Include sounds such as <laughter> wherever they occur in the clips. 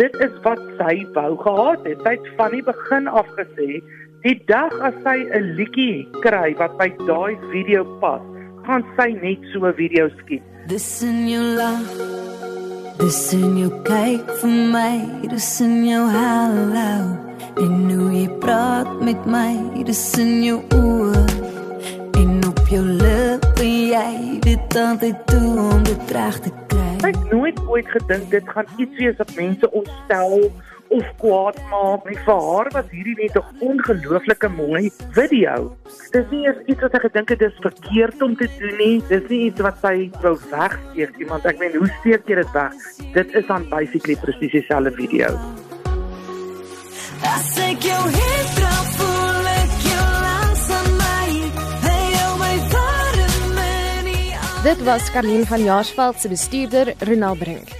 Dit is wat sy wou gehad het. Sy het van die begin af gesê, die dag as sy 'n liedjie kry wat by daai video pas, gaan sy net so 'n video skiet. Dis in jou lach. Dis in jou kyk vir my. Dis in jou hallo. En nou jy praat met my. Dis in jou oë. En op jou lippe jy dit altyd doen om dit reg te kry. Het nooit ooit gedink dit gaan iets wees wat mense ontstel of kwaad maak nie. Vir haar was hierdie net 'n ongelooflike mooi video. Dis nie eens iets wat ek gedink het dis verkeerd om te doen nie. Dis nie iets wat sy wou wegsteek nie, want ek meen, hoe steek jy dit weg? Dit is dan basically presies dieselfde video. As ek jou hier Dit was Karlien van Jaarsveld se bestuurder Ronald Brink.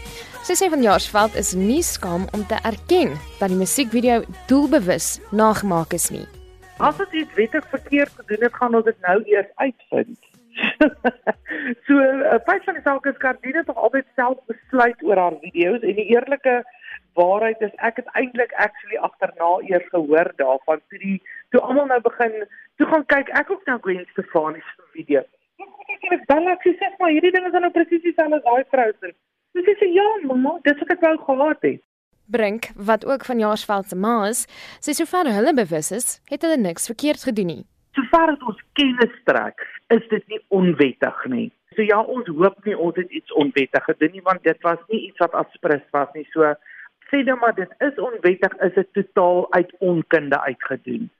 Sy sê van Jaarsveld is nie skaam om te erken dat die musiekvideo doelbewus nagemaak is nie. As dit iets wettig verkeerd gedoen het, gaan ons dit nou eers uitvind. <laughs> so, 'n feit van die saak is Karlien het nog altyd self besluit oor haar video's en die eerlike waarheid is ek het eintlik actually agterna eers gehoor daarvan toe die toe almal nou begin toe gaan kyk ek ook nou Gwen Stefani se video. Ek het dan ek sê maar hierdie ding is nou presies dieselfde as daai vrou se. Dis sê ja mamma, dis wat ek wou gehad het. Brink, wat ook van Jaarsveld se ma is, sê sover hulle bewus is, het hulle niks verkeerd gedoen nie. Sover as ons kennis trek, is dit nie onwettig nie. So ja, ons hoop nie ons het iets onwettig gedoen nie want dit was nie iets wat afspris was nie. So sê nou maar dit is onwettig, is dit totaal uit onkunde uitgedoen.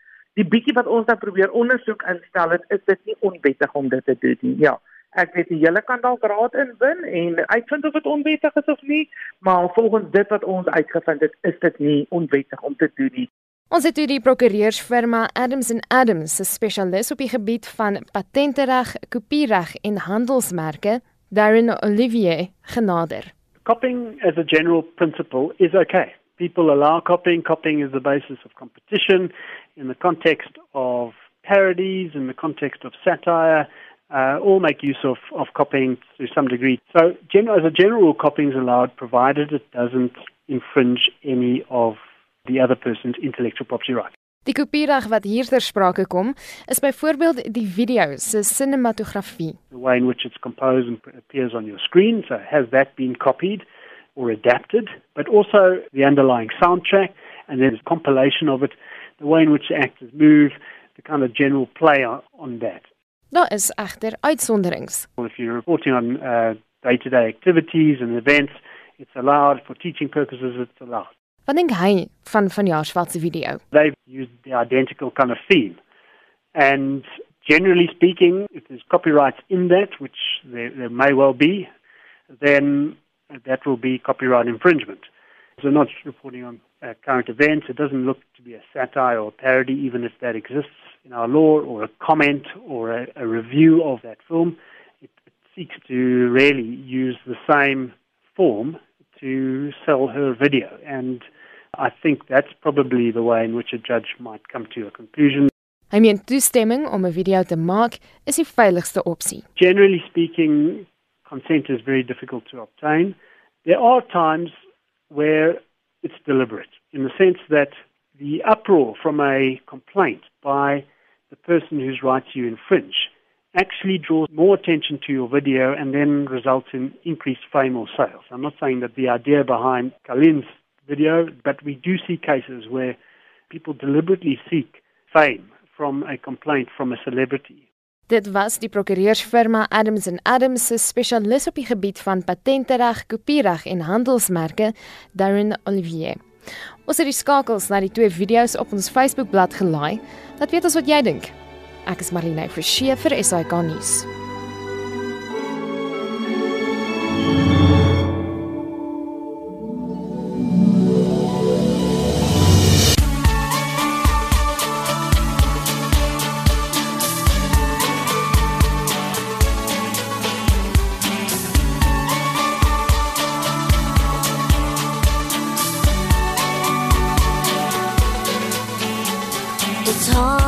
Die bietjie wat ons dan probeer ondersoek instel het, is dit nie onwettig om dit te doen nie. Ja. Ek weet die hele kan dalk raad inwin en uitvind of dit onwettig is of nie, maar volgens dit wat ons uitgevind het, is dit nie onwettig om te doen nie. Ons het hierdie prokureursfirma Adams and Adams, 'n spesialis op die gebied van patentereg, kopiereg en handelsmerke, Darren Olivier, genader. Copying as a general principle is okay. People allow copying. Copying is the basis of competition in the context of parodies, in the context of satire. Uh, all make use of, of copying to some degree. So, gen- as a general rule, copying is allowed provided it doesn't infringe any of the other person's intellectual property rights. Die kopiereg wat hier ter sprake kom, is byvoorbeeld die video se sinematografie. the way in which it's composed and appears on your screen. So has that been copied or adapted? But also the underlying soundtrack and then a compilation of it, the way in which the actors move, the kind of general play on, on that. Daar is egter uitsonderings. Well, if you're reporting on uh, day-to-day activities and events, it's allowed. For teaching purposes, it's allowed. Wat dink hy van van Jaarsveld se video? They've used the identical kind of theme. And generally speaking, if there's copyrights in that, which there, there may well be, then that will be copyright infringement. So not reporting on uh, current events. It doesn't look to be a satire or a parody, even if that exists in our law, or a comment or a, a review of that film. It, it seeks to really use the same form to sell her video. And I think that's probably the way in which a judge might come to a conclusion. Hy meen toestemming om 'n video te maak is die veiligigste opsie. Generally speaking, consent is very difficult to obtain. There are times where it's deliberate, in the sense that the uproar from a complaint by the person whose rights you infringe actually draws more attention to your video and then results in increased fame or sales. I'm not saying that the idea behind Kalin's video, but we do see cases where people deliberately seek fame from a complaint from a celebrity. Dit was die prokureursfirma Adams and Adams se spesialis op die gebied van patentereg, kopiereg en handelsmerke, Darren Olivier. Ons het die skakels na die twee video's op ons Facebookblad gelaai. Laat weet ons wat jy dink. Ek is Marlene Forsie vir SAK nuus. It's hard